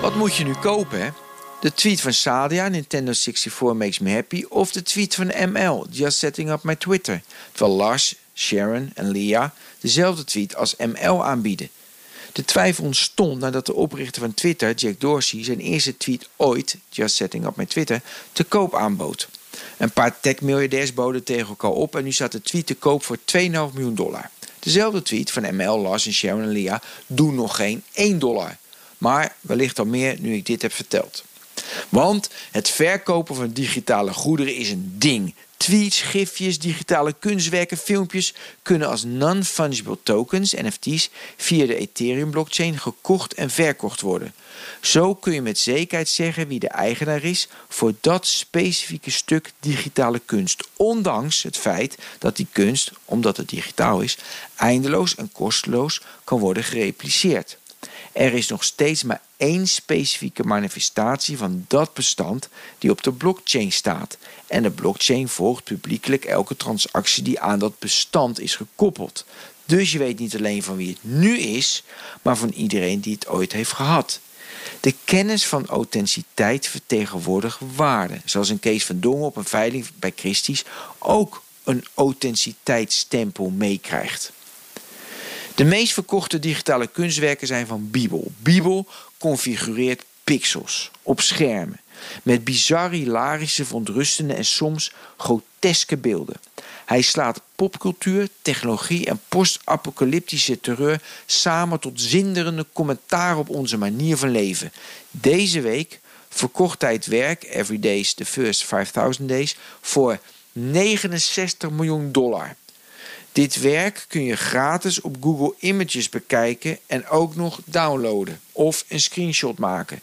Wat moet je nu kopen, hè? De tweet van Sadia, Nintendo 64 makes me happy... of de tweet van ML, just setting up my Twitter. Terwijl Lars, Sharon en Leah dezelfde tweet als ML aanbieden. De twijfel ontstond nadat de oprichter van Twitter, Jack Dorsey... zijn eerste tweet ooit, just setting up my Twitter, te koop aanbood. Een paar tech-miljardairs boden tegen elkaar op... en nu staat de tweet te koop voor 2,5 miljoen dollar. Dezelfde tweet van ML, Lars en Sharon en Leah doen nog geen 1 dollar... Maar wellicht al meer nu ik dit heb verteld. Want het verkopen van digitale goederen is een ding. Tweets, gifjes, digitale kunstwerken, filmpjes kunnen als non-fungible tokens, NFT's, via de Ethereum-blockchain gekocht en verkocht worden. Zo kun je met zekerheid zeggen wie de eigenaar is voor dat specifieke stuk digitale kunst. Ondanks het feit dat die kunst, omdat het digitaal is, eindeloos en kosteloos kan worden gerepliceerd. Er is nog steeds maar één specifieke manifestatie van dat bestand die op de blockchain staat. En de blockchain volgt publiekelijk elke transactie die aan dat bestand is gekoppeld. Dus je weet niet alleen van wie het nu is, maar van iedereen die het ooit heeft gehad. De kennis van authenticiteit vertegenwoordigt waarde, zoals een Kees van Dongen op een veiling bij Christie's ook een authenticiteitsstempel meekrijgt. De meest verkochte digitale kunstwerken zijn van Bibel. Bibel configureert pixels op schermen met bizarre, hilarische, verontrustende en soms groteske beelden. Hij slaat popcultuur, technologie en post-apocalyptische terreur samen tot zinderende commentaar op onze manier van leven. Deze week verkocht hij het werk Every Day's The First 5000 Days voor 69 miljoen dollar. Dit werk kun je gratis op Google Images bekijken en ook nog downloaden of een screenshot maken.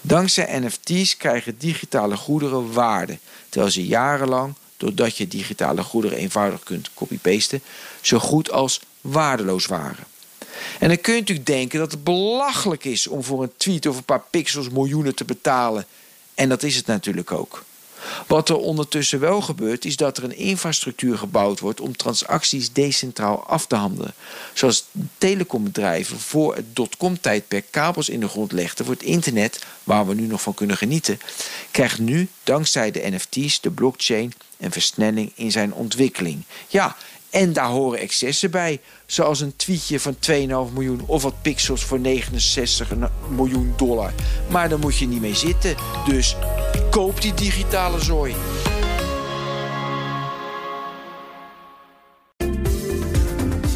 Dankzij NFT's krijgen digitale goederen waarde, terwijl ze jarenlang, doordat je digitale goederen eenvoudig kunt copy-pasten, zo goed als waardeloos waren. En dan kun je natuurlijk denken dat het belachelijk is om voor een tweet of een paar pixels miljoenen te betalen. En dat is het natuurlijk ook. Wat er ondertussen wel gebeurt, is dat er een infrastructuur gebouwd wordt om transacties decentraal af te handelen. Zoals telecombedrijven voor het dotcom-tijdperk kabels in de grond legden voor het internet, waar we nu nog van kunnen genieten, krijgt nu, dankzij de NFT's, de blockchain, een versnelling in zijn ontwikkeling. Ja, en daar horen excessen bij, zoals een tweetje van 2,5 miljoen of wat pixels voor 69 miljoen dollar. Maar daar moet je niet mee zitten, dus koop die digitale zooi.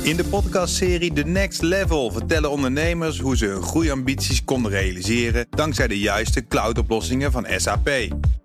In de podcastserie The Next Level vertellen ondernemers hoe ze hun groeiambities konden realiseren dankzij de juiste cloudoplossingen van SAP.